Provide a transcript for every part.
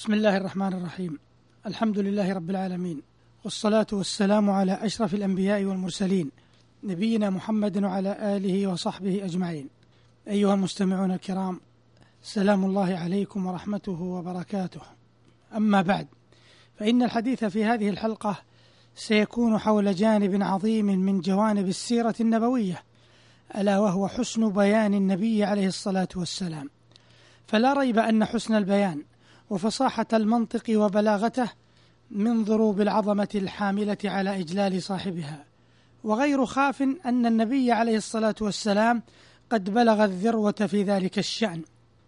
بسم الله الرحمن الرحيم. الحمد لله رب العالمين والصلاة والسلام على أشرف الأنبياء والمرسلين نبينا محمد وعلى آله وصحبه أجمعين. أيها المستمعون الكرام سلام الله عليكم ورحمته وبركاته. أما بعد فإن الحديث في هذه الحلقة سيكون حول جانب عظيم من جوانب السيرة النبوية ألا وهو حسن بيان النبي عليه الصلاة والسلام. فلا ريب أن حسن البيان وفصاحة المنطق وبلاغته من ضروب العظمة الحاملة على إجلال صاحبها. وغير خاف أن النبي عليه الصلاة والسلام قد بلغ الذروة في ذلك الشأن.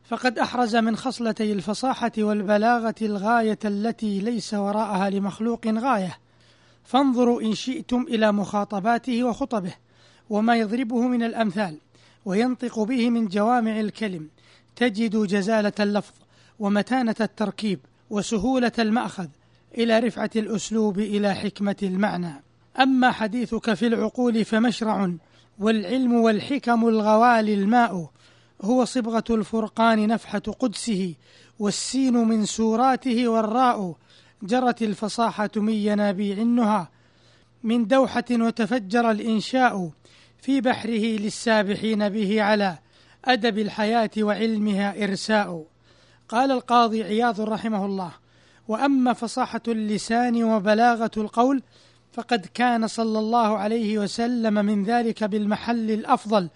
فقد أحرز من خصلتي الفصاحة والبلاغة الغاية التي ليس وراءها لمخلوق غاية. فانظروا إن شئتم إلى مخاطباته وخطبه وما يضربه من الأمثال وينطق به من جوامع الكلم. تجد جزالة اللفظ ومتانة التركيب وسهولة المأخذ إلى رفعة الأسلوب إلى حكمة المعنى. أما حديثك في العقول فمشرع والعلم والحكم الغوالي الماء هو صبغة الفرقان نفحة قدسه والسين من سوراته والراء جرت الفصاحة من ينابيع النهى. من دوحة وتفجر الإنشاء في بحره للسابحين به على أدب الحياة وعلمها إرساء. قال القاضي عياض رحمه الله وأما فصاحة اللسان وبلاغة القول فقد كان صلى الله عليه وسلم من ذلك بالمحل الأفضل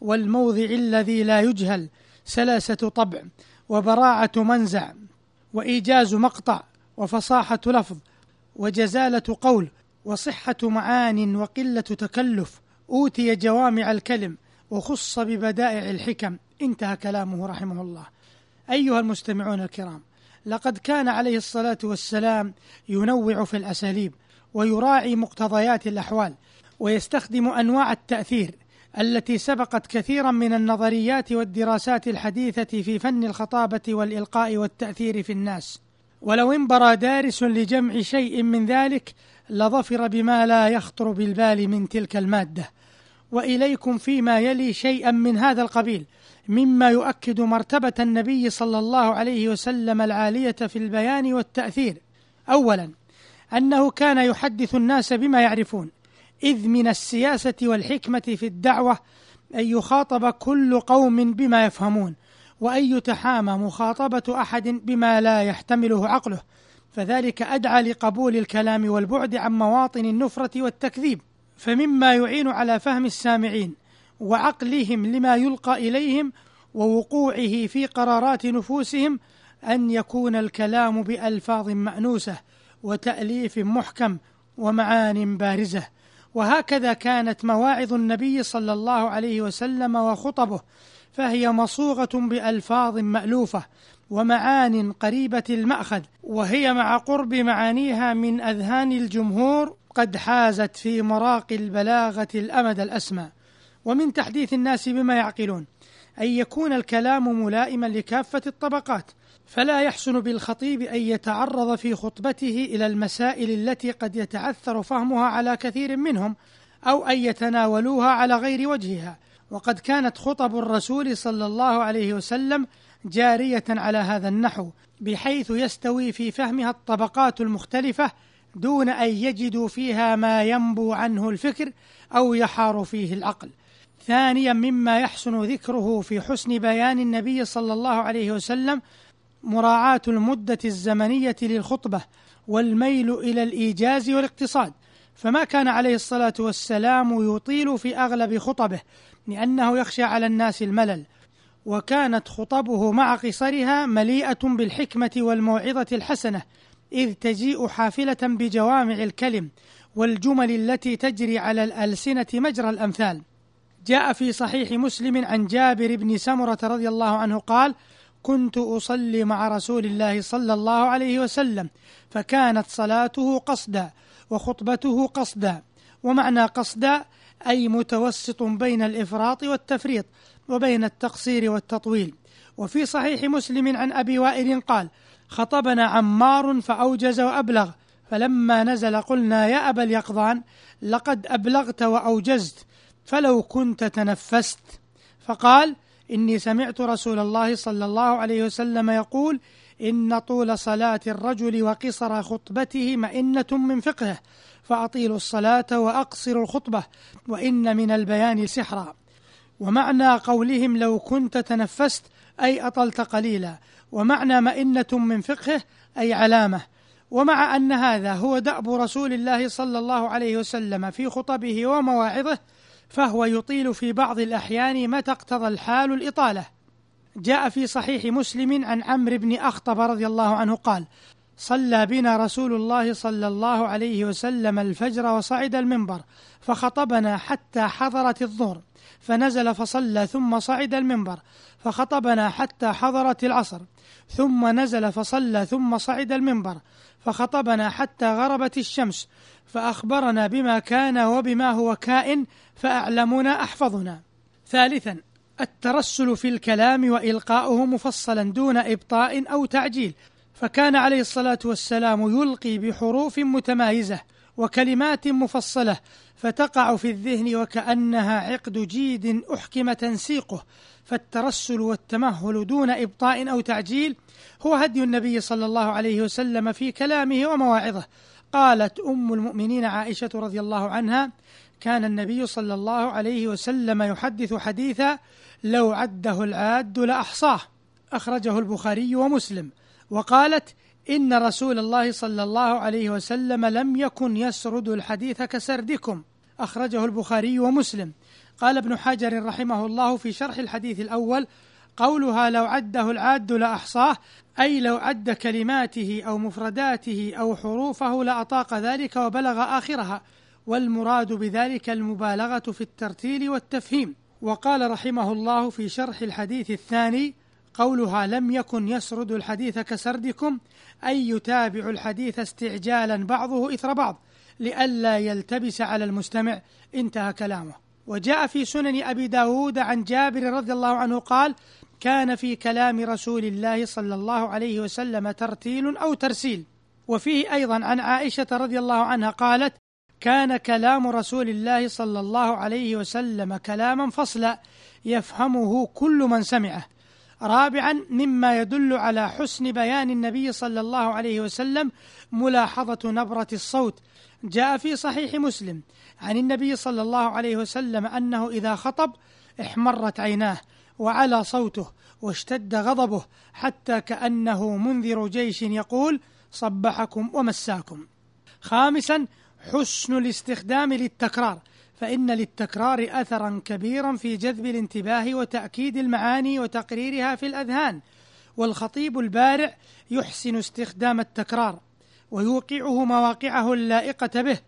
والموضع الذي لا يجهل سلاسة طبع وبراعة منزع وإيجاز مقطع وفصاحة لفظ وجزالة قول وصحة معان وقلة تكلف أوتي جوامع الكلم وخص ببدائع الحكم. انتهى كلامه رحمه الله. أيها المستمعون الكرام لقد كان عليه الصلاة والسلام ينوع في الأساليب ويراعي مقتضيات الأحوال ويستخدم أنواع التأثير التي سبقت كثيرا من النظريات والدراسات الحديثة في فن الخطابة والإلقاء والتأثير في الناس. ولو انبرى دارس لجمع شيء من ذلك لظفر بما لا يخطر بالبال من تلك المادة. وإليكم فيما يلي شيئا من هذا القبيل. مما يؤكد مرتبة النبي صلى الله عليه وسلم العالية في البيان والتأثير. أولا أنه كان يحدث الناس بما يعرفون، إذ من السياسة والحكمة في الدعوة أن يخاطب كل قوم بما يفهمون، وأن يتحامى مخاطبة أحد بما لا يحتمله عقله، فذلك أدعى لقبول الكلام والبعد عن مواطن النفرة والتكذيب، فمما يعين على فهم السامعين وعقلهم لما يلقى إليهم ووقوعه في قرارات نفوسهم أن يكون الكلام بألفاظ مأنوسة وتأليف محكم ومعان بارزة. وهكذا كانت مواعظ النبي صلى الله عليه وسلم وخطبه فهي مصوغة بألفاظ مألوفة ومعان قريبة المأخذ وهي مع قرب معانيها من أذهان الجمهور قد حازت في مراقي البلاغة الأمد الأسمى. ومن تحديث الناس بما يعقلون أن يكون الكلام ملائما لكافة الطبقات فلا يحسن بالخطيب أن يتعرض في خطبته إلى المسائل التي قد يتعثر فهمها على كثير منهم أو أن يتناولوها على غير وجهها. وقد كانت خطب الرسول صلى الله عليه وسلم جارية على هذا النحو بحيث يستوي في فهمها الطبقات المختلفة دون أن يجدوا فيها ما ينبو عنه الفكر أو يحار فيه العقل. ثانيا مما يحسن ذكره في حسن بيان النبي صلى الله عليه وسلم مراعاة المدة الزمنية للخطبة والميل إلى الإيجاز والاقتصاد. فما كان عليه الصلاة والسلام يطيل في أغلب خطبه لأنه يخشى على الناس الملل وكانت خطبه مع قصرها مليئة بالحكمة والموعظة الحسنة إذ تجيء حافلة بجوامع الكلم والجمل التي تجري على الألسنة مجرى الأمثال. جاء في صحيح مسلم عن جابر بن سمرة رضي الله عنه قال: كنت أصلي مع رسول الله صلى الله عليه وسلم فكانت صلاته قصدا وخطبته قصدا ومعنى قصدا أي متوسط بين الإفراط والتفريط وبين التقصير والتطويل. وفي صحيح مسلم عن أبي وائل قال خطبنا عمار فأوجز وأبلغ فلما نزل قلنا يا أبا اليقظان لقد أبلغت وأوجزت فلو كنت تنفست. فقال إني سمعت رسول الله صلى الله عليه وسلم يقول إن طول صلاة الرجل وقصر خطبته مئنة من فقهه فأطيلوا الصلاة وأقصروا الخطبة وإن من البيان سحرا. ومعنى قولهم لو كنت تنفست أي أطلت قليلا. ومعنى مئنة من فقهه أي علامة. ومع أن هذا هو دأب رسول الله صلى الله عليه وسلم في خطبه ومواعظه فهو يطيل في بعض الأحيان متى اقتضى الحال الإطالة. جاء في صحيح مسلم عن عمرو بن أخطب رضي الله عنه قال صلى بنا رسول الله صلى الله عليه وسلم الفجر وصعد المنبر فخطبنا حتى حضرت الظهر فنزل فصلى ثم صعد المنبر فخطبنا حتى حضرت العصر ثم نزل فصلى ثم صعد المنبر فخطبنا حتى غربت الشمس فأخبرنا بما كان وبما هو كائن فأعلمنا أحفظنا. ثالثا الترسل في الكلام وإلقاؤه مفصلا دون إبطاء أو تعجيل فكان عليه الصلاة والسلام يلقي بحروف متمايزة وكلمات مفصلة فتقع في الذهن وكأنها عقد جيد أحكم تنسيقه. فالترسل والتمهل دون إبطاء أو تعجيل هو هدي النبي صلى الله عليه وسلم في كلامه ومواعظه. قالت أم المؤمنين عائشة رضي الله عنها كان النبي صلى الله عليه وسلم يحدث حديثا لو عده العاد لأحصاه. أخرجه البخاري ومسلم. وقالت إن رسول الله صلى الله عليه وسلم لم يكن يسرد الحديث كسردكم. أخرجه البخاري ومسلم. قال ابن حجر رحمه الله في شرح الحديث الأول قولها لو عده العاد لأحصاه أي لو عد كلماته أو مفرداته أو حروفه لأطاق ذلك وبلغ آخرها والمراد بذلك المبالغة في الترتيل والتفهيم. وقال رحمه الله في شرح الحديث الثاني قولها لم يكن يسرد الحديث كسردكم أي يتابع الحديث استعجالا بعضه إثر بعض لئلا يلتبس على المستمع. انتهى كلامه. وجاء في سنن أبي داود عن جابر رضي الله عنه قال كان في كلام رسول الله صلى الله عليه وسلم ترتيل أو ترسيل. وفيه أيضا عن عائشة رضي الله عنها قالت كان كلام رسول الله صلى الله عليه وسلم كلاما فصلا. يفهمه كل من سمعه. رابعا مما يدل على حسن بيان النبي صلى الله عليه وسلم ملاحظة نبرة الصوت. جاء في صحيح مسلم عن النبي صلى الله عليه وسلم أنه إذا خطب احمرت عيناه وعلى صوته واشتد غضبه حتى كأنه منذر جيش يقول صبحكم ومساكم. خامسا حسن الاستخدام للتكرار. فإن للتكرار أثرا كبيرا في جذب الانتباه وتأكيد المعاني وتقريرها في الأذهان والخطيب البارع يحسن استخدام التكرار ويوقعه مواقعه اللائقة به.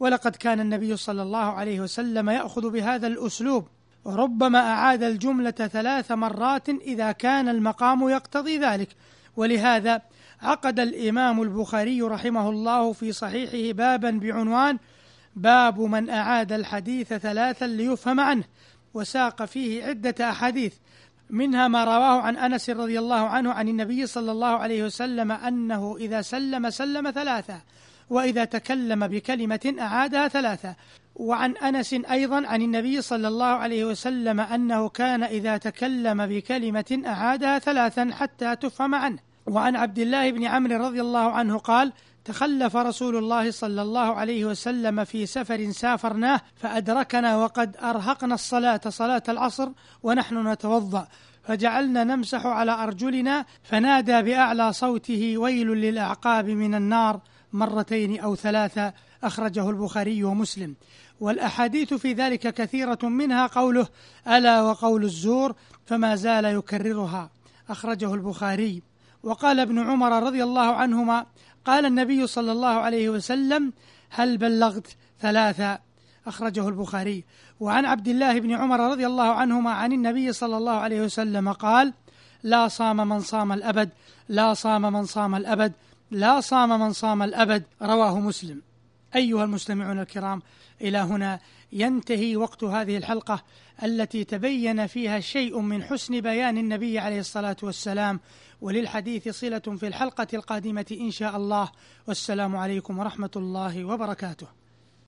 ولقد كان النبي صلى الله عليه وسلم يأخذ بهذا الأسلوب وربما أعاد الجملة ثلاث مرات إذا كان المقام يقتضي ذلك. ولهذا عقد الإمام البخاري رحمه الله في صحيحه بابا بعنوان باب من أعاد الحديث ثلاثا ليفهم عنه وساق فيه عدة أحاديث منها ما رواه عن أنس رضي الله عنه عن النبي صلى الله عليه وسلم أنه إذا سلم سلم ثلاثة وإذا تكلم بكلمة أعادها ثلاثة. وعن أنس أيضا عن النبي صلى الله عليه وسلم أنه كان إذا تكلم بكلمة أعادها ثلاثا حتى تفهم عنه. وعن عبد الله بن عمرو رضي الله عنه قال تخلف رسول الله صلى الله عليه وسلم في سفر سافرناه فأدركنا وقد أرهقنا الصلاة صلاة العصر ونحن نتوضأ. فجعلنا نمسح على أرجلنا فنادى بأعلى صوته ويل للأعقاب من النار مرتين أو ثلاثة أخرجه البخاري ومسلم. والأحاديث في ذلك كثيرة منها قوله ألا وقول الزور فما زال يكررها أخرجه البخاري. وقال ابن عمر رضي الله عنهما قال النبي صلى الله عليه وسلم هل بلغت ثلاثة؟ أخرجه البخاري. وعن عبد الله بن عمر رضي الله عنهما عن النبي صلى الله عليه وسلم قال لا صام من صام الأبد لا صام من صام الأبد لا صام من صام الأبد. رواه مسلم. أيها المستمعون الكرام إلى هنا ينتهي وقت هذه الحلقة التي تبين فيها شيء من حسن بيان النبي عليه الصلاة والسلام وللحديث صلة في الحلقة القادمة إن شاء الله. والسلام عليكم ورحمة الله وبركاته.